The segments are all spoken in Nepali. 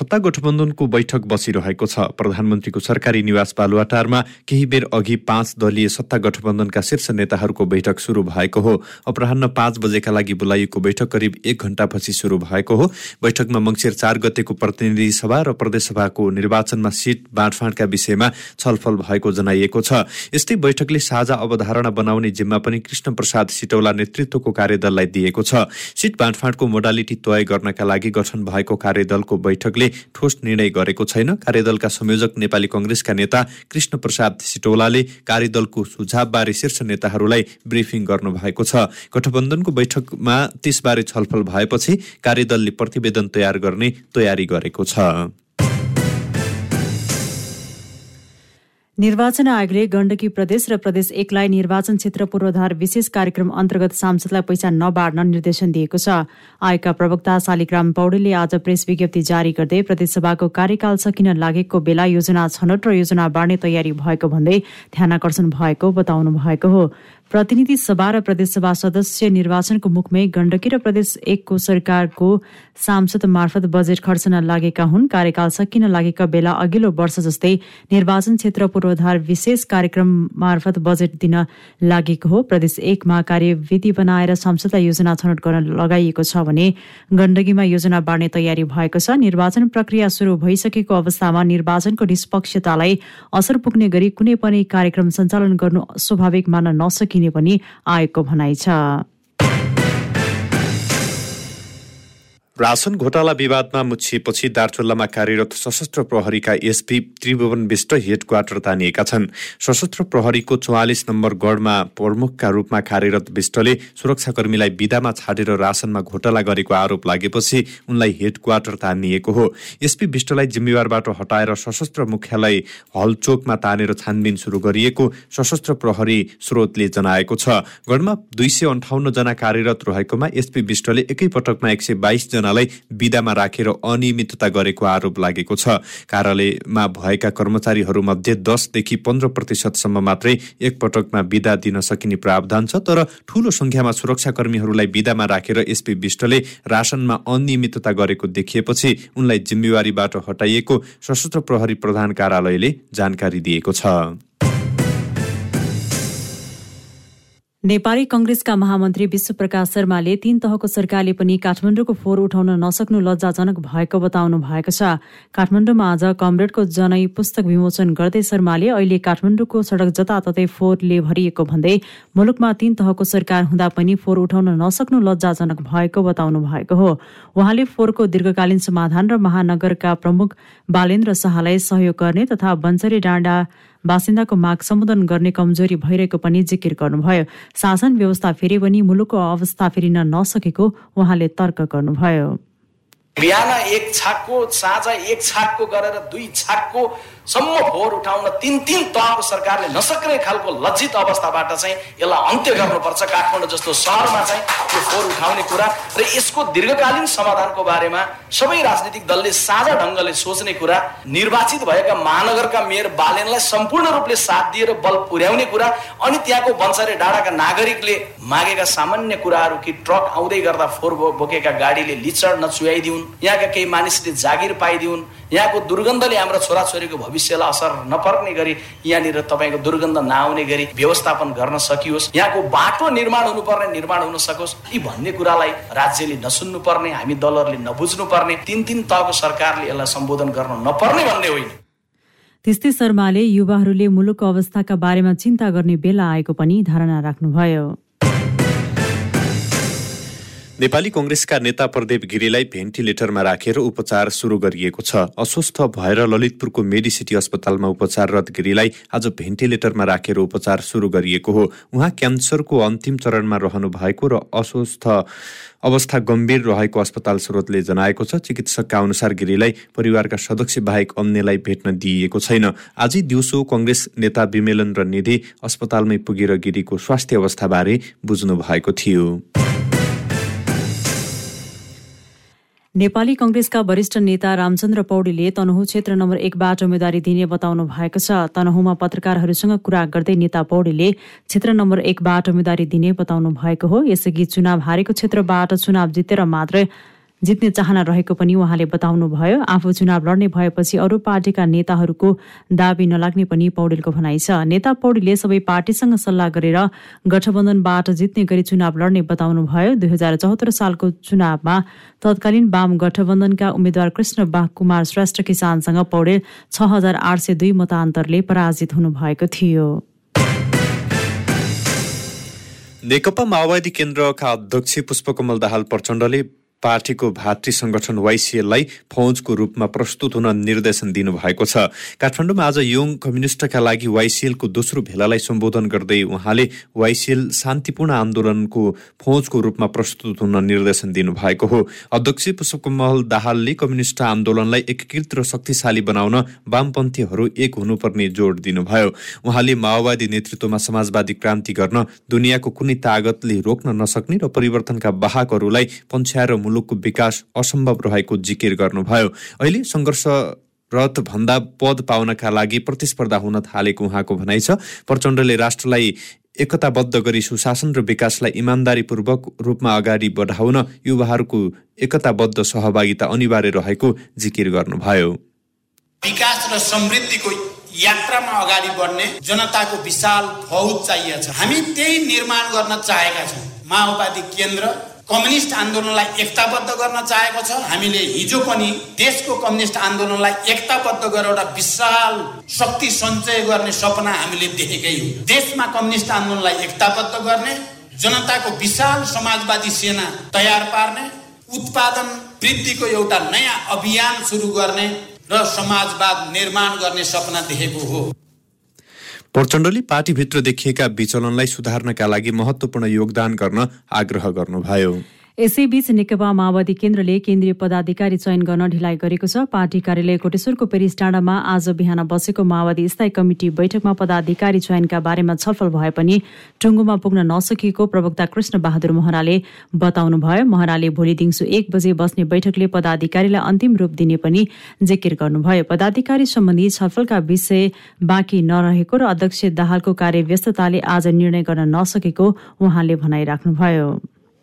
सत्ता गठबन्धनको बैठक बसिरहेको छ। प्रधानमन्त्रीको सरकारी निवास बालुवाटारमा केही बेर अघि पाँच दलीय सत्ता गठबन्धनका शीर्ष नेताहरूको बैठक सुरु भएको हो। अपराह पाँच बजेका लागि बोलाइएको बैठक करिब एक घण्टापछि सुरु भएको हो। बैठकमा मङ्सिर चार गतेको प्रतिनिधि सभा र प्रदेशसभाको निर्वाचनमा सिट बाँडफाँडका विषयमा छलफल भएको जनाइएको छ। यस्तै बैठकले साझा अवधारणा बनाउने जिम्मा पनि कृष्ण प्रसाद सिटौला नेतृत्वको कार्यदललाई दिएको छ। सिट बाँडफाँडको मोडालिटी तय गर्नका लागि गठन भएको कार्यदलको बैठकले ठोस निर्णय गरेको छैन। कार्यदलका संयोजक नेपाली कङ्ग्रेसका नेता कृष्ण प्रसाद सिटौलाले कार्यदलको सुझावबारे शीर्ष नेताहरूलाई ब्रिफिङ गर्नुभएको छ। गठबन्धनको बैठकमा त्यसबारे छलफल भएपछि कार्यदलले प्रतिवेदन तयार गर्ने तयारी गरेको छ। निर्वाचन आयोगले गण्डकी प्रदेश र प्रदेश एकलाई निर्वाचन क्षेत्र पूर्वाधार विशेष कार्यक्रम अन्तर्गत सांसदलाई पैसा नबाड्न निर्देशन दिएको छ। आयोगका प्रवक्ता शालिग्राम पौडेलले आज प्रेस विज्ञप्ति जारी गर्दै प्रदेशसभाको कार्यकाल सकिन लागेको बेला योजना छनौट र योजना बाँड्ने तयारी भएको भन्दै ध्यान आकर्षण भएको बताउनु भएको हो। प्रतिनिधि सभा र प्रदेशसभा सदस्य निर्वाचनको मुखमै गण्डकी र प्रदेश एकको सरकारको सांसद मार्फत बजेट खर्चन लागेका हुन्। कार्यकाल सकिन लागेका बेला अघिल्लो वर्ष जस्तै निर्वाचन क्षेत्र पूर्वाधार विशेष कार्यक्रम मार्फत बजेट दिन लागेको हो। प्रदेश एकमा कार्यविधि बनाएर संसदलाई योजना छनौट गर्न लगाइएको छ भने गण्डकीमा योजना बाँड्ने तयारी भएको छ। निर्वाचन प्रक्रिया सुरु भइसकेको अवस्थामा निर्वाचनको निष्पक्षतालाई असर पुग्ने गरी कुनै पनि कार्यक्रम सञ्चालन गर्नु स्वाभाविक मान्न नसकिने सकिने पनि आयोगको भनाइ छ। राशन घोटाला विवादमा मुछिएपछि दार्चुल्लामा कार्यरत सशस्त्र प्रहरीका SP Tribhuvan Bista head quarter तानिएका छन्। सशस्त्र प्रहरीको चौवालिस नम्बर गढमा प्रमुखका रूपमा कार्यरत विष्टले सुरक्षाकर्मीलाई विदामा छाडेर राशनमा घोटाला गरेको आरोप लागेपछि उनलाई हेड क्वार्टर तानिएको हो। एसपी विष्टलाई जिम्मेवारबाट हटाएर सशस्त्र मुख्यालय हलचोकमा तानेर छानबिन सुरु गरिएको सशस्त्र प्रहरी स्रोतले जनाएको छ। गढमा दुई सय अन्ठाउन्नजना कार्यरत रहेकोमा एसपी विष्टले एकैपटकमा एक सय बाइसजना जनालाई विदामा राखेर अनियमितता गरेको आरोप लागेको छ। कार्यालयमा भएका कर्मचारीहरूमध्ये दसदेखि पन्ध्र प्रतिशतसम्म मात्रै एकपटकमा विदा दिन सकिने प्रावधान छ तर ठूलो संख्यामा सुरक्षाकर्मीहरूलाई विदामा राखेर एसपी विष्टले राशनमा अनियमितता गरेको देखिएपछि उनलाई जिम्मेवारीबाट हटाइएको सशस्त्र प्रहरी प्रधान कार्यालयले जानकारी दिएको छ। नेपाली कंग्रेसका महामन्त्री विश्वप्रकाश शर्माले तीन तहको सरकारले पनि काठमाडौँको फोहोर उठाउन नसक्नु लज्जाजनक भएको बताउनु भएको छ। काठमाडौँमा आज कमरेडको जनै पुस्तक विमोचन गर्दै शर्माले अहिले काठमाडौँको सड़क जताततै फोहोरले भरिएको भन्दै मुलुकमा तीन तहको सरकार हुँदा पनि फोहोर उठाउन नसक्नु लज्जाजनक भएको बताउनु भएको हो। उहाँले फोहोरको दीर्घकालीन समाधान र महानगरका प्रमुख बालेन्द्र शाहलाई सहयोग गर्ने तथा बन्सरी डाँडा बासिन्दाको माग सम्बोधन गर्ने कमजोरी भइरहेको पनि जिकिर गर्नुभयो। शासन व्यवस्था फेरि पनि मुलुकको अवस्था फेरिन नसकेको उहाँले तर्क गर्नुभयो। बिहान एक छाकको साँझ एक छाकको गरेर दुई छाकको सम्म फोहोर उठाउन तिन तिन तहको सरकारले नसक्ने खालको लज्जित अवस्थाबाट चाहिँ यसलाई अन्त्य गर्नुपर्छ काठमाडौँ जस्तो सहरमा चाहिँ यो फोहोर उठाउने कुरा र यसको दीर्घकालीन समाधानको बारेमा सबै राजनीतिक दलले साझा ढङ्गले सोच्ने कुरा निर्वाचित भएका महानगरका मेयर बालेनलाई सम्पूर्ण रूपले साथ दिएर बल पुर्याउने कुरा अनि त्यहाँको बन्सरे डाँडाका नागरिकले मागेका सामान्य कुराहरू कि ट्रक आउँदै गर्दा फोहोर बोकेका गाडीले लिचड नचुहाइदिउन् यहाँका केही मानिसले जागिर पाइदिउन् यहाँको दुर्गन्धले हाम्रो छोराछोरीको भविष्यलाई असर नपर्ने गरी यहाँनिर तपाईँको दुर्गन्ध नआउने गरी व्यवस्थापन गर्न सकियोस्। यहाँको बाटो निर्माण हुनुपर्ने निर्माण हुन सकोस्। यी भन्ने कुरालाई राज्यले नसुन्नु पर्ने हामी दलहरूले नबुझ्नु पर्ने तिन तिन तहको सरकारले यसलाई सम्बोधन गर्न नपर्ने भन्ने होइन। त्यस्तै शर्माले युवाहरूले मुलुकको अवस्थाका बारेमा चिन्ता गर्ने बेला आएको पनि धारणा राख्नुभयो। नेपाली कङ्ग्रेसका नेता प्रदीप गिरीलाई भेन्टिलेटरमा राखेर उपचार सुरु गरिएको छ। अस्वस्थ भएर ललितपुरको मेडिसिटी अस्पतालमा उपचाररत गिरीलाई आज भेन्टिलेटरमा राखेर उपचार सुरु गरिएको हो। उहाँ क्यान्सरको अन्तिम चरणमा रहनु भएको र अस्वस्थ अवस्था गम्भीर रहेको अस्पताल स्रोतले जनाएको छ। चिकित्सकका अनुसार गिरीलाई परिवारका सदस्य बाहेक अन्यलाई भेट्न दिइएको छैन। आजै दिउँसो कङ्ग्रेस नेता विमेलन र निधि अस्पतालमै पुगेर गिरीको स्वास्थ्य अवस्थाबारे बुझ्नु भएको थियो। नेपाली कंग्रेसका वरिष्ठ नेता रामचन्द्र पौडेलले तनहु क्षेत्र नम्बर एकबाट उम्मेद्वारी दिने बताउनु भएको छ। तनहुमा पत्रकारहरूसँग कुरा गर्दै नेता पौडेलले क्षेत्र नम्बर एकबाट उम्मेद्वारी दिने बताउनु भएको हो। यसअघि चुनाव हारेको क्षेत्रबाट चुनाव जितेर मात्र जित्ने चाहना रहेको पनि उहाँले बताउनुभयो। आफू चुनाव लड्ने भएपछि अरू पार्टीका नेताहरूको दावी नलाग्ने पनि पौडेलको भनाइ छ। नेता पौडेलले सबै पार्टीसँग सल्लाह गरेर गठबन्धनबाट जित्ने गरी चुनाव लड्ने बताउनुभयो। दुई हजार चौहत्तर सालको चुनावमा तत्कालीन वाम गठबन्धनका उम्मेद्वार कृष्ण बाघ कुमार श्रेष्ठ किसानसँग पौडेल छ हजार आठ सय दुई मतान्तरले पराजित हुनुभएको थियो। नेकपा माओवादी केन्द्रका अध्यक्ष पुष्पकमल दाहाल प्रचण्डले पार्टीको भातृ संगठन वाइसिएललाई फौजको रूपमा प्रस्तुत हुन निर्देशन दिनुभएको छ। काठमाडौँमा आज योङ कम्युनिष्टका लागि वाइसिएलको दोस्रो भेलालाई सम्बोधन गर्दै उहाँले वाइसिएल शान्तिपूर्ण आन्दोलनको फौजको रूपमा प्रस्तुत हुन निर्देशन दिनुभएको हो। अध्यक्ष पुष्पकमल दाहालले कम्युनिष्ट आन्दोलनलाई एकीकृत र शक्तिशाली बनाउन वामपन्थीहरू एक हुनुपर्ने जोड दिनुभयो। उहाँले माओवादी नेतृत्वमा समाजवादी क्रान्ति गर्न दुनियाँको कुनै तागतले रोक्न नसक्ने र परिवर्तनका बाहकहरूलाई पन्छ्याएर मुलुकको विकास असम्भव रहेको जिकिर गर्नुभयो। अहिले सङ्घर्ष रथ भन्दा पद पाउनका लागि प्रतिस्पर्धा हुन थालेको उहाँको भनाइ छ। प्रचण्डले राष्ट्रलाई एकताबद्ध गरी सुशासन र विकासलाई इमान्दारीपूर्वक रूपमा अगाडि बढाउन युवाहरूको एकताबद्ध सहभागिता अनिवार्य रहेको जिकिर गर्नुभयो। विकास र समृद्धिको यात्रामा अगाडि बढ्ने जनताको विशाल फौज चाहिएको छ। हामी त्यही निर्माण गर्न चाहेका छौँ। माओवादी केन्द्र कम्युनिस्ट आन्दोलनलाई एकताबद्ध गर्न चाहेको छ। हामीले हिजो पनि देशको कम्युनिस्ट आन्दोलनलाई एकताबद्ध गरेर एउटा विशाल शक्ति सञ्चय गर्ने सपना हामीले देखेकै हो। देशमा कम्युनिस्ट आन्दोलनलाई एकताबद्ध गर्ने जनताको विशाल समाजवादी सेना तयार पार्ने उत्पादन वृद्धिको एउटा नयाँ अभियान सुरु गर्ने र समाजवाद निर्माण गर्ने सपना देखेको हो। प्रचण्डले पार्टीभित्र देखिएका विचलनलाई सुधार्नका लागि महत्वपूर्ण योगदान गर्न आग्रह गर्नुभयो। यसैबीच नेकपा माओवादी केन्द्रले केन्द्रीय पदाधिकारी चयन गर्न ढिलाइ गरेको छ। पार्टी कार्यालय कोटेश्वरको पेरिस डाँडामा आज बिहान बसेको माओवादी स्थायी कमिटी बैठकमा पदाधिकारी चयनका बारेमा छलफल भए पनि टुङ्गोमा पुग्न नसकेको प्रवक्ता कृष्ण बहादुर महराले बताउनुभयो। महराले भोलि दिउँसो एक बजे बस्ने बैठकले पदाधिकारीलाई अन्तिम रूप दिने पनि जिकिर गर्नुभयो। पदाधिकारी सम्बन्धी छलफलका विषय बाँकी नरहेको र अध्यक्ष दाहालको कार्यव्यस्तताले आज निर्णय गर्न नसकेको उहाँले भनाइराख्नुभयो।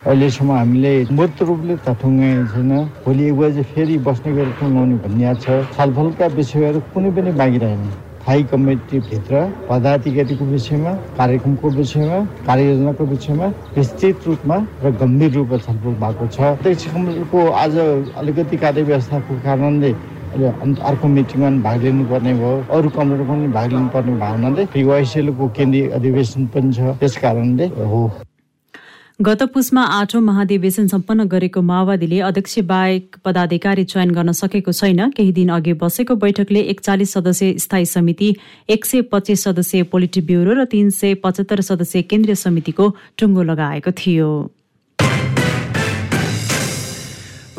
अहिलेसम्म हामीले मूर्त रूपले त ठुङ्गाएको छैन। भोलि एक बजे फेरि बस्ने गरी टुङ्गाउने भन्ने छ। छलफलका विषयहरू कुनै पनि बाँकी रहेन। स्थायी कमिटीभित्र पदाधिकारीको विषयमा कार्यक्रमको विषयमा कार्ययोजनाको विषयमा विस्तृत रूपमा र गम्भीर रूपमा छलफल भएको छ। अध्यक्ष कमिटीको आज अलिकति कार्यव्यवस्थाको कारणले अर्को मिटिङमा भाग लिनुपर्ने भयो। अरू कमिटीमा पनि भाग लिनुपर्ने भावनाले वाइसिएलको केन्द्रीय अधिवेशन पनि छ। त्यस कारणले हो। गत पुसमा आठौं महाधिवेशन सम्पन्न गरेको माओवादीले अध्यक्ष बाहेक पदाधिकारी चयन गर्न सकेको छैन। केही दिन अघि बसेको बैठकले एकचालिस सदस्यीय स्थायी समिति एक सय पच्चिस सदस्यीय पोलिटी ब्युरो र तीन सय पचहत्तर सदस्यीय केन्द्रीय समितिको टुङ्गो लगाएको थियो।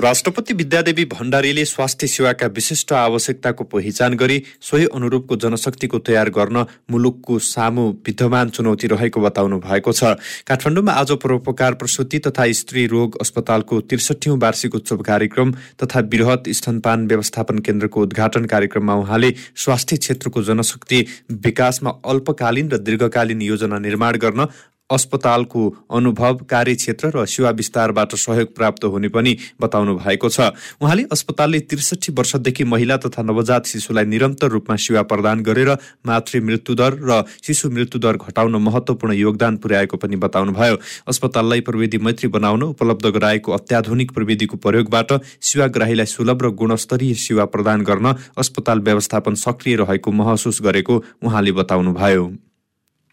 राष्ट्रपति विद्यादेवी भण्डारीले स्वास्थ्य सेवाका विशिष्ट आवश्यकताको पहिचान गरी सोही अनुरूपको जनशक्तिको तयार गर्न मुलुकको सामु विद्यमान चुनौती रहेको बताउनु भएको छ। काठमाडौँमा आज परोपकार प्रसुति तथा स्त्री रोग अस्पतालको त्रिसठौँ वार्षिक उत्सव कार्यक्रम तथा वृहत स्तनपान व्यवस्थापन केन्द्रको उद्घाटन कार्यक्रममा उहाँले स्वास्थ्य क्षेत्रको जनशक्ति विकासमा अल्पकालीन र दीर्घकालीन योजना निर्माण गर्न अस्पतालको अनुभव कार्यक्षेत्र र सेवा विस्तारबाट सहयोग प्राप्त हुने पनि बताउनु भएको छ। उहाँले अस्पतालले त्रिसठी वर्षदेखि महिला तथा नवजात शिशुलाई निरन्तर रूपमा सेवा प्रदान गरेर मातृ मृत्युदर र शिशु मृत्युदर घटाउन महत्वपूर्ण योगदान पुर्याएको पनि बताउनुभयो। अस्पताललाई प्रविधि मैत्री बनाउन उपलब्ध गराएको अत्याधुनिक प्रविधिको प्रयोगबाट सेवाग्राहीलाई सुलभ र गुणस्तरीय सेवा प्रदान गर्न अस्पताल व्यवस्थापन सक्रिय रहेको महसुस गरेको उहाँले बताउनुभयो।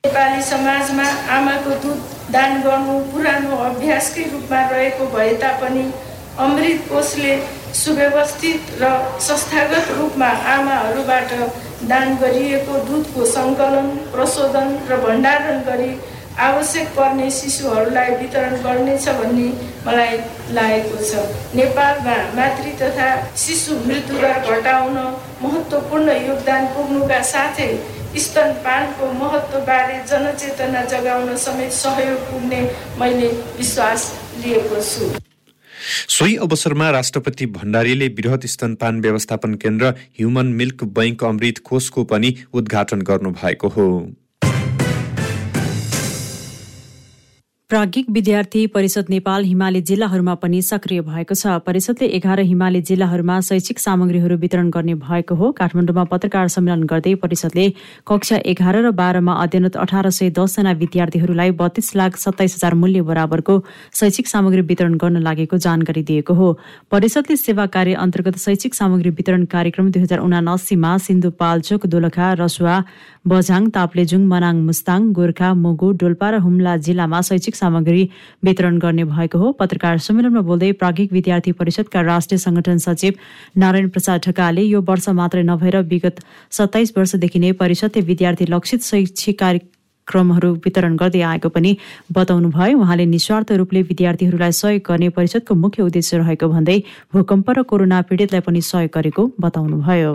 नेपाली समाजमा आमाको दुध दान गर्नु पुरानो अभ्यासकै रूपमा रहेको भए तापनि अमृत कोषले सुव्यवस्थित र संस्थागत रूपमा आमाहरूबाट दान गरिएको दुधको सङ्कलन प्रशोधन र भण्डारण गरी आवश्यक पर्ने शिशुहरूलाई वितरण गर्नेछ भन्ने मलाई लागेको छ। नेपालमा मातृ तथा शिशु मृत्युदर घटाउन महत्त्वपूर्ण योगदान पुग्नुका साथै स्तनपानको महत्त्वबारे जनचेतना जगाउन समेत सहयोग पुग्ने मैले विश्वास लिएको छु। सोही अवसरमा राष्ट्रपति भण्डारीले वृहत स्तनपान व्यवस्थापन केन्द्र ह्युमन मिल्क बैंक अमृत कोषको पनि उद्घाटन गर्नुभएको हो। प्राज्ञिक विद्यार्थी परिषद नेपाल हिमाली जिल्लाहरूमा पनि सक्रिय भएको छ। परिषदले एघार हिमाली जिल्लाहरूमा शैक्षिक सामग्रीहरू वितरण गर्ने भएको हो। काठमाडौँमा पत्रकार सम्मेलन गर्दै परिषदले कक्षा एघार र बाह्रमा अध्ययनरत अठार सय दसजना विद्यार्थीहरूलाई बत्तीस लाख सत्ताइस हजार मूल्य बराबरको शैक्षिक सामग्री वितरण गर्न लागेको जानकारी दिएको हो। परिषदले सेवा कार्य अन्तर्गत शैक्षिक सामग्री वितरण कार्यक्रम दुई हजार उनासीमा सिन्धुपाल्चोक दोलखा रसुवा बझाङ ताप्लेजुङ मनाङ मुस्ताङ गोर्खा मुगु डोल्पा र हुम्ला जिल्लामा सामग्री वितरण गर्ने भएको हो। पत्रकार सम्मेलनमा बोल्दै प्राज्ञिक विद्यार्थी परिषदका राष्ट्रिय संगठन सचिव नारायण प्रसाद ढकालले यो वर्ष मात्रै नभएर विगत सत्ताइस वर्षदेखि नै परिषदले विद्यार्थी लक्षित शैक्षिक कार्यक्रमहरू वितरण गर्दै आएको पनि बताउनु भयो उहाँले निस्वार्थ रूपले विद्यार्थीहरूलाई सहयोग गर्ने परिषदको मुख्य उद्देश्य रहेको भन्दै भूकम्प र कोरोना पीडितलाई पनि सहयोग गरेको बताउनुभयो।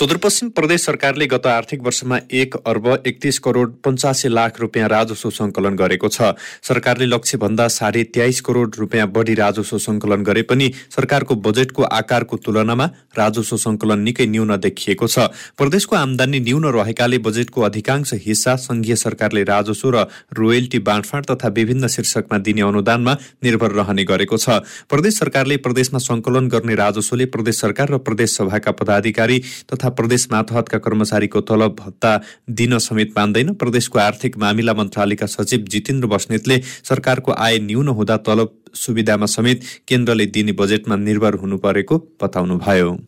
सुदूरपश्चिम प्रदेश सरकारले गत आर्थिक वर्षमा एक अर्ब एकतिस करोड पञ्चासी लाख रुपियाँ राजस्व सङ्कलन गरेको छ। सरकारले लक्ष्यभन्दा साढे तेइस करोड रुपियाँ बढी राजस्व सङ्कलन गरे पनि सरकारको बजेटको आकारको तुलनामा राजस्व सङ्कलन निकै न्यून देखिएको छ। प्रदेशको आमदानी न्यून रहेकाले बजेटको अधिकांश हिस्सा संघीय सरकारले राजस्व र रोयल्टी बाँडफाँड तथा विभिन्न शीर्षकमा दिने अनुदानमा निर्भर रहने गरेको छ। प्रदेश सरकारले प्रदेशमा सङ्कलन गर्ने राजस्वले प्रदेश सरकार र प्रदेश सभाका पदाधिकारी तथा प्रदेश मातहतका कर्मचारीको तलब भत्ता दिन समेत मान्दैन। प्रदेशको आर्थिक मामिला मन्त्रालयका सचिव जितेन्द्र बस्नेतले सरकारको आय न्यून हुँदा तलब सुविधामा समेत केन्द्रले दिने बजेटमा निर्भर हुनु परेको बताउनुभयो।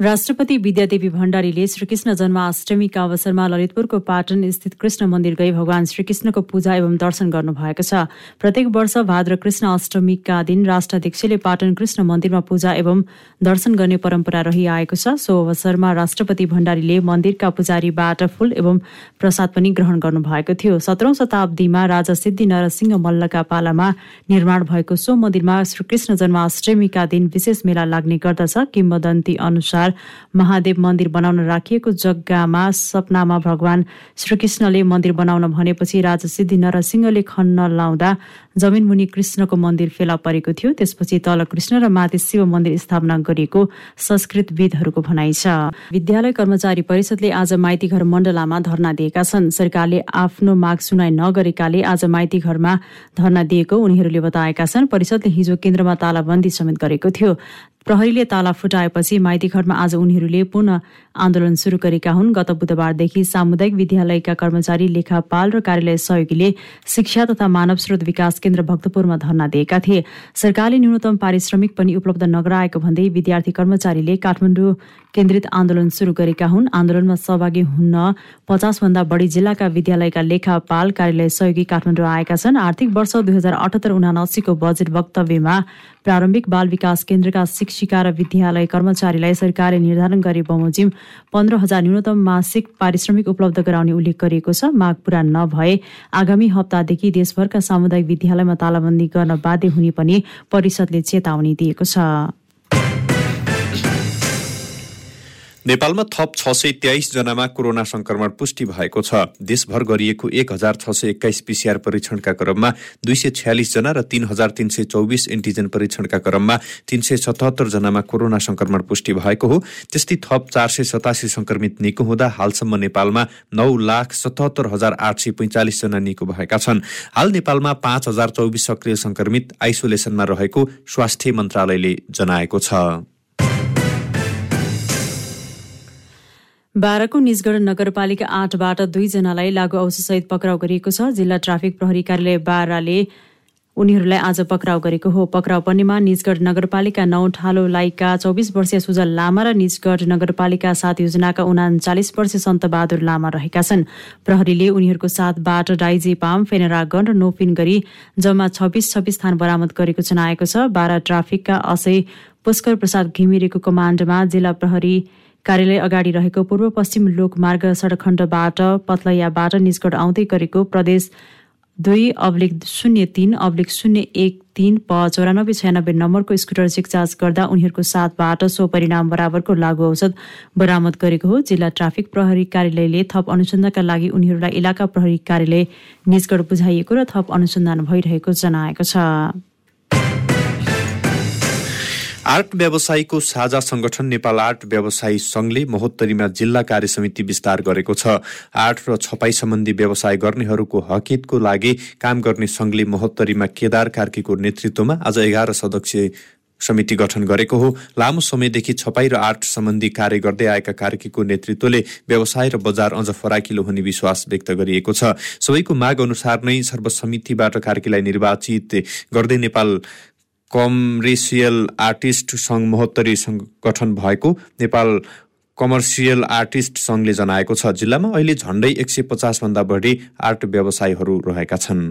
राष्ट्रपति विद्यादेवी भण्डारीले श्रीकृष्ण जन्माष्टमीका अवसरमा ललितपुरको पाटन स्थित कृष्ण मन्दिर गई भगवान श्रीकृष्णको पूजा एवं दर्शन गर्नुभएको छ। प्रत्येक वर्ष भाद्र कृष्ण अष्टमीका दिन राष्ट्राध्यक्षले पाटन कृष्ण मन्दिरमा पूजा एवं दर्शन गर्ने परम्परा रहिआएको छ। सो अवसरमा राष्ट्रपति भण्डारीले मन्दिरका पुजारीबाट फूल एवं प्रसाद पनि ग्रहण गर्नुभएको थियो। सत्रौं शताब्दीमा राजा सिद्धि नरसिंह मल्लका पालामा निर्माण भएको सो मन्दिरमा श्रीकृष्ण जन्माष्टमीका दिन विशेष मेला लाग्ने गर्दछ। किम्बदन्ती अनुसार अनुसार महादेव मन्दिर बनाउन राखिएको जग्गामा सपनामा भगवान श्रीकृष्णले मन्दिर बनाउन भनेपछि राजा सिद्धि नरसिंहले खन्न लाउँदा जमिन मुनि कृष्णको मन्दिर फेला परेको थियो। त्यसपछि तल कृष्ण र माथि शिव मन्दिर स्थापना गरिएको संस्कृतविदहरूको भनाइ छ। विद्यालय कर्मचारी परिषदले आज माइतीघर मण्डलामा धरना दिएका छन्। सरकारले आफ्नो माग सुनाइ नगरेकाले आज माइती घरमा धरना दिएको उनीहरूले बताएका छन्। परिषदले हिजो केन्द्रमा तालाबन्दी समेत गरेको थियो। प्रहरीले ताला फुटाएपछि माइती घरमा आज उनीहरूले पुनः आन्दोलन शुरू गरेका हुन्। गत बुधबारदेखि सामुदायिक विद्यालयका कर्मचारी लेखापाल र कार्यालय सहयोगीले शिक्षा तथा मानव स्रोत विकास केन्द्र भक्तपुरमा धरना दिएका थिए। सरकारले न्यूनतम पारिश्रमिक पनि उपलब्ध नगराएको भन्दै विद्यार्थी कर्मचारीले काठमाडौँ केन्द्रित आन्दोलन शुरू गरेका हुन्। आन्दोलनमा सहभागी हुन पचासभन्दा बढी जिल्लाका विद्यालयका लेखापाल कार्यालय सहयोगी काठमाडौँ आएका छन्। आर्थिक वर्ष दुई हजार अठहत्तर उनासीको बजेट वक्तव्यमा प्रारम्भिक बाल विकास केन्द्रका शिक्षिका र विद्यालय कर्मचारीलाई सरकारले निर्धारण गरे बमोजिम पन्ध्र हजार न्यूनतम मासिक पारिश्रमिक उपलब्ध गराउने उल्लेख गरिएको छ। माग पूरा नभए आगामी हप्तादेखि देशभरका सामुदायिक विद्यालयमा तालाबन्दी गर्न बाध्य हुने पनि परिषदले चेतावनी दिएको छ। नेपालमा थप छ सय तेइस जनामा कोरोना संक्रमण पुष्टि भएको छ। देशभर गरिएको एक हजार छ सय एक्काइस पिसिआर परीक्षणका क्रममा दुई सय छ्यालिस जना र तीन हजार तीन सय चौबिस एन्टिजेन परीक्षणका क्रममा तीन सय सतहत्तर जनामा कोरोना संक्रमण पुष्टि भएको हो। त्यस्तै थप चार सय सतासी संक्रमित निको हुँदा हालसम्म नेपालमा नौ लाख सतहत्तर हजार आठ सय पैँचालिस जना निको भएका छन्। हाल नेपालमा पाँच हजार चौबिस सक्रिय संक्रमित आइसोलेसनमा रहेको स्वास्थ्य मन्त्रालयले जनाएको छ। बाह्रको निजगढ नगरपालिका आठबाट दुईजनालाई लागू औषधसहित पक्राउ गरिएको छ। जिल्ला ट्राफिक प्रहरी कार्यालय बाह्रले उनीहरूलाई आज पक्राउ गरेको हो। पक्राउ पर्नेमा निजगढ नगरपालिका नौ ठालोलाईका चौबिस वर्षीय सुजल लामा र निजगढ नगरपालिका सात योजनाका उनाचालिस वर्षीय सन्तबहादुर लामा रहेका छन्। प्रहरीले उनीहरूको साथबाट डाइजेपाम फेनरागन र नोपिन गरी जम्मा छब्बिस छब्बिस थान बरामद गरेको जनाएको छ। बाह्र ट्राफिकका असै पुष्कर प्रसाद घिमिरेको कमाण्डमा जिल्ला प्रहरी कार्यालय अगाडि रहेको पूर्व पश्चिम लोकमार्ग सडक खण्डबाट पत्लैयाबाट निस्कट आउँदै गरेको प्रदेश दुई अब्लिक शून्य तीन अब्लिक शून्य एक तीन प चौरानब्बे छयानब्बे नम्बरको स्कुटर चेकचार्ज गर्दा उनीहरूको साथबाट सो परिणाम बराबरको लागू औषध बरामद गरेको हो। जिल्ला ट्राफिक प्रहरी कार्यालयले थप अनुसन्धानका लागि उनीहरूलाई इलाका प्रहरी कार्यालय निजगढ बुझाइएको र थप अनुसन्धान भइरहेको जनाएको छ। आर्ट व्यवसायीको साझा संगठन नेपाल आर्ट व्यवसायी संघले महोत्तरीमा जिल्ला कार्य समिति विस्तार गरेको छ। आर्ट र छपाई सम्बन्धी व्यवसाय गर्नेहरूको हकितको लागि काम गर्ने संघले महोत्तरीमा केदार कार्कीको नेतृत्वमा आज एघार सदस्यीय समिति गठन गरेको हो। लामो समयदेखि छपाई र आर्ट सम्बन्धी कार्य गर्दै आएका कार्कीको नेतृत्वले व्यवसाय र बजार अझ फराकिलो हुने विश्वास व्यक्त गरिएको छ। सबैको माग अनुसार नै सर्वसमितिबाट कार्कीलाई निर्वाचित गर्दै नेपाल कमर्सियल आर्टिस्ट सङ्घ महोत्तरी गठन भएको नेपाल कमर्सियल आर्टिस्ट सङ्घले जनाएको छ। जिल्लामा अहिले झण्डै एक सय पचासभन्दा बढी आर्ट व्यवसायीहरू रहेका छन्।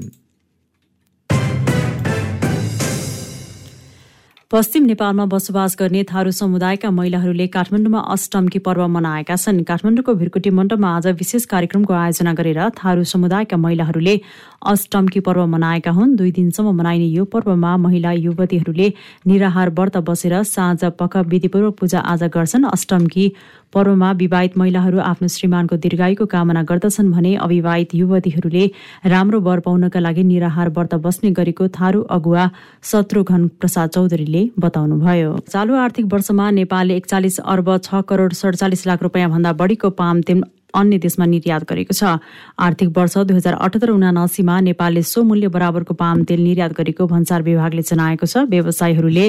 पश्चिम नेपालमा बसोबास गर्ने थारू समुदायका महिलाहरूले काठमाडौँमा अष्टमकी पर्व मनाएका छन्। काठमाडौँको भिरकुटी मण्डपमा आज विशेष कार्यक्रमको आयोजना गरेर थारू समुदायका महिलाहरूले अष्टमकी पर्व मनाएका हुन्। दुई दिनसम्म मनाइने यो पर्वमा महिला युवतीहरूले निराहार व्रत बसेर साँझ पख विधिपूर्वक पूजा आज गर्छन्। अष्टमकी पर्वमा विवाहित महिलाहरू आफ्नो श्रीमानको दीर्घायुको कामना गर्दछन् भने अविवाहित युवतीहरूले राम्रो वर पाउनका लागि निराहार व्रत बस्ने गरेको थारू अगुवा शत्रुघ्न प्रसाद चौधरीले बताउनुभयो। चालु आर्थिक वर्षमा नेपालले एकचालिस अर्ब छ करोड सडचालिस लाख रुपियाँ भन्दा बढीको पाम अन्य देशमा निर्यात गरेको छ। आर्थिक वर्ष दुई हजार अठहत्तर उनासीमा नेपालले सो मूल्य बराबरको पाम तेल निर्यात गरेको भन्सार विभागले जनाएको छ। व्यवसायीहरूले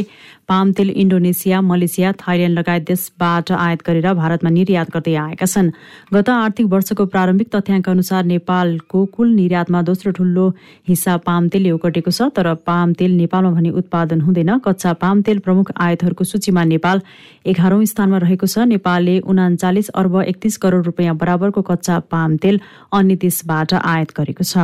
पाम तेल इन्डोनेसिया मलेसिया थाइल्याण्ड लगायत देशबाट आयात गरेर भारतमा निर्यात गर्दै आएका छन्। गत आर्थिक वर्षको प्रारम्भिक तथ्याङ्क अनुसार नेपालको कुल निर्यातमा दोस्रो ठूलो हिस्सा पाम तेलले ओगटेको छ तर पाम तेल नेपालमा भने उत्पादन हुँदैन। कच्चा पाम तेल प्रमुख आयातहरूको सूचीमा नेपाल एघारौं स्थानमा रहेको छ। नेपालले उनाचालिस अर्ब एकतिस करोड रुपियाँ बराबरको कच्चा पाम तेल अन्य देशबाट आयात गरेको छ।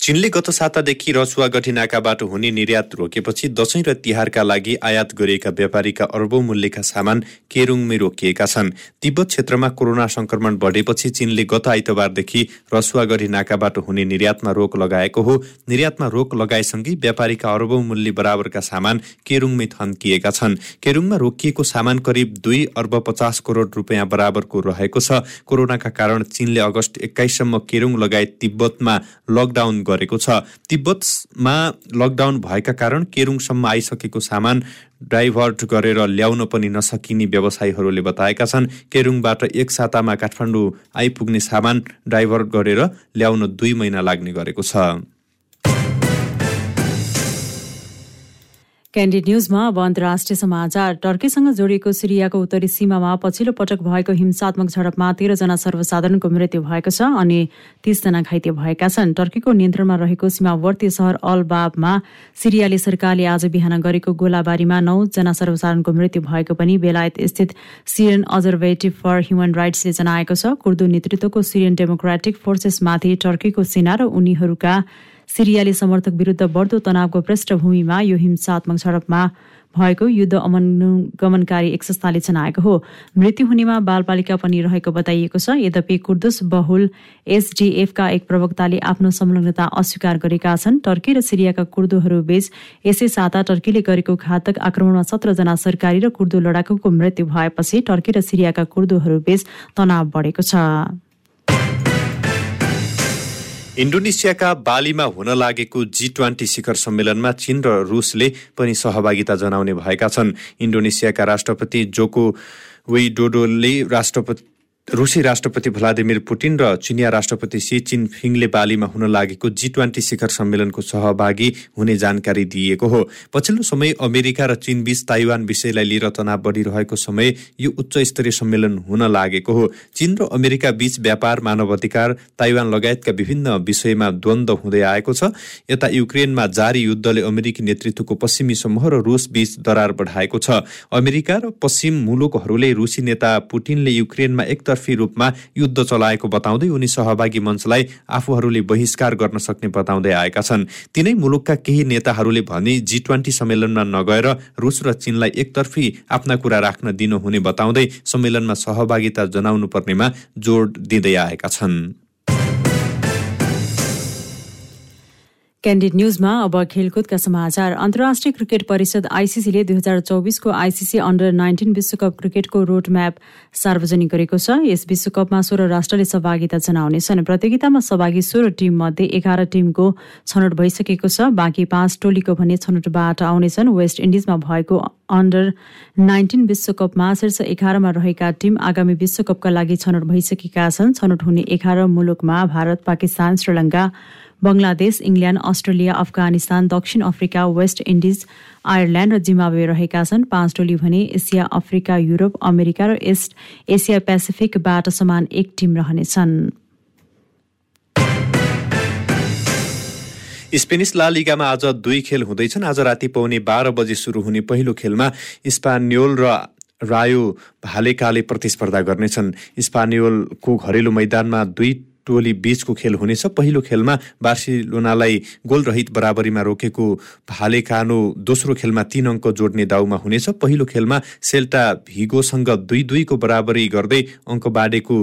चीनले गत सातादेखि रसुवा गठी नाकाबाट हुने निर्यात रोकेपछि दशैं र तिहारका लागि आयात गरिएका व्यापारीका अर्बौं मूल्यका सामान केरुङमै रोकिएका छन्। तिब्बत क्षेत्रमा कोरोना संक्रमण बढेपछि चीनले गत आइतबारदेखि रसुवा गढी नाकाबाट हुने निर्यातमा रोक लगाएको हो। निर्यातमा रोक लगाएसँगै व्यापारीका अर्बौं मूल्य बराबरका सामान केरुङमै थन्किएका छन्। केरुङमा रोकिएको सामान करिब दुई अर्ब पचास करोड रुपियाँ बराबरको रहेको छ। कोरोनाका कारण चीनले अगस्त एक्काइससम्म केरुङ लगायत तिब्बतमा लकडाउन गरेको छ। तिब्बतमा लकडाउन भएका कारण केरुङसम्म आइसकेको सामान डाइभर्ट गरेर ल्याउन पनि नसकिने व्यवसायीहरूले बताएका छन्। केरुङबाट एक सातामा काठमाडौँ आइपुग्ने सामान डाइभर्ट गरेर ल्याउन दुई महिना लाग्ने गरेको छ। क्यान्डिड न्युजमा अब अन्तर्राष्ट्रिय समाचार टर्कीसँग जोडिएको सिरियाको उत्तरी सीमामा पछिल्लो पटक भएको हिंसात्मक झडपमा तेह्रजना सर्वसाधारणको मृत्यु भएको छ अनि तीसजना घाइते भएका छन्। टर्कीको नियन्त्रणमा रहेको सीमावर्ती सहर अलबाबमा सिरियाली सरकारले आज बिहान गरेको गोलाबारीमा नौजना सर्वसाधारणको मृत्यु भएको पनि बेलायत स्थित सिरियन अजर्भेटिभ फर ह्युमन राइट्सले जनाएको छ। कुर्दु नेतृत्वको सिरियन डेमोक्रेटिक फोर्सेसमाथि टर्कीको सेना र उनीहरूका सिरियाली समर्थक विरूद्ध बढ्दो तनावको पृष्ठभूमिमा यो हिंसात्मक झडपमा भएको युद्ध अमनगमनकारी संस्थाले जनाएको हो। मृत्यु हुनेमा बालबालिका पनि रहेको बताइएको छ। यद्यपि कुर्दुस बहुल एसडिएफका एक प्रवक्ताले आफ्नो संलग्नता अस्वीकार गरेका छन्। टर्की र सिरियाका कुर्दुहरू बीच यसै साता टर्कीले गरेको घातक आक्रमणमा सत्रजना सरकारी र कुर्दु लडाकुको मृत्यु भएपछि टर्की र सिरियाका कुर्दुहरू बीच तनाव बढेको छ। इन्डोनेसियाका बालीमा हुन लागेको जी ट्वेन्टी शिखर सम्मेलनमा चीन र रुसले पनि सहभागिता जनाउने भएका छन्। इन्डोनेसियाका राष्ट्रपति जोको वेडोडोले राष्ट्रपति रुसी राष्ट्रपति भ्लादिमिर पुटिन र चिनिया राष्ट्रपति सी चिनफिङले बालीमा हुन लागेको जी ट्वेन्टी शिखर सम्मेलनको सहभागी हुने जानकारी दिइएको हो। पछिल्लो समय अमेरिका र चीनबीच ताइवान विषयलाई लिएर तनाव बढिरहेको समय यो उच्च स्तरीय सम्मेलन हुन लागेको हो। चीन र अमेरिका बीच व्यापार मानव अधिकार ताइवान लगायतका विभिन्न विषयमा द्वन्द्व हुँदै आएको छ। यता युक्रेनमा जारी युद्धले अमेरिकी नेतृत्वको पश्चिमी समूह र रुस बीच दरार बढाएको छ। अमेरिका र पश्चिम मुलुकहरूले रुसी नेता पुटिनले युक्रेनमा एकतर्फ एकतर्फी रूपमा युद्ध चलाएको बताउँदै उनी सहभागी मञ्चलाई आफूहरूले बहिष्कार गर्न सक्ने बताउँदै आएका छन्। तिनै मुलुकका केही नेताहरूले भने जी ट्वेन्टी सम्मेलनमा नगएर रुस र चीनलाई एकतर्फी आफ्ना कुरा राख्न दिनुहुने बताउँदै सम्मेलनमा सहभागिता जनाउनु पर्नेमा जोड दिँदै आएका छन्। क्यान्डिड न्युजमा अब खेलकुदका समाचार। अन्तर्राष्ट्रिय क्रिकेट परिषद आइसिसीले दुई हजार चौबिसको आइसिसी अन्डर नाइन्टिन विश्वकप क्रिकेटको रोड म्याप सार्वजनिक गरेको छ। यस विश्वकपमा सोह्र राष्ट्रले सहभागिता जनाउनेछन् प्रतियोगितामा सहभागी सोह्र टीम मध्ये एघार टीमको छनौट भइसकेको छ। बाँकी पाँच टोलीको भने छनौटबाट आउनेछन्। वेस्ट इन्डिजमा भएको अन्डर नाइन्टिन विश्वकपमा शीर्ष एघारमा रहेका टीम आगामी विश्वकपका लागि छनौट भइसकेका छन्। छनौट हुने एघार मुलुकमा भारत पाकिस्तान श्रीलङ्का बंगलादेश इङ्ल्याण्ड अस्ट्रेलिया अफगानिस्तान दक्षिण अफ्रिका वेस्ट इन्डिज आयरल्याण्ड र जिम्बावे रहेका छन्। पाँच टोली भने एसिया अफ्रिका युरोप अमेरिका र इस्ट एसिया पेसिफिकबाट समान एक टिम रहनेछन्। स्पेनिस ला लिगामा आज दुई खेल हुँदैछन्। आज राति पाउने बाह्र बजे सुरु हुने पहिलो खेलमा स्पान्योल र रायो भालेकाले प्रतिस्पर्धा गर्नेछन्। स्पानियोलको घरेलु मैदानमा दुई टोली बीचको खेल हुनेछ। पहिलो खेलमा बार्सिलोनालाई गोलरहित बराबरीमा रोकेको भालेकानो दोस्रो खेलमा तीन अङ्क जोड्ने दाउमा हुनेछ। पहिलो खेलमा सेल्टा भिगोसँग दुई दुईको बराबरी गर्दै अङ्क बाँडेको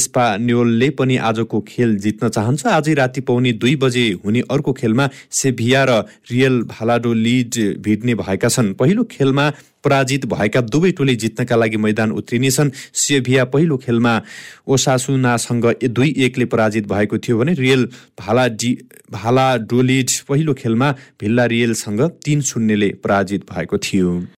स्पान्योलले पनि आजको खेल जित्न चाहन्छ। आजै राति पाउने दुई बजे हुने अर्को खेलमा सेभिया र रियल भालाडो लिड भिड्ने भएका छन्। पहिलो खेलमा पराजित भएका दुवै टोली जित्नका लागि मैदान उत्रिनेछन्। सेभिया पहिलो खेलमा ओसासुनासँग दुई एकले पराजित भएको थियो भने रियल भाला डि भाला डोलिड पहिलो खेलमा भिल्ला रियलसँग तीन शून्यले पराजित भएको थियो।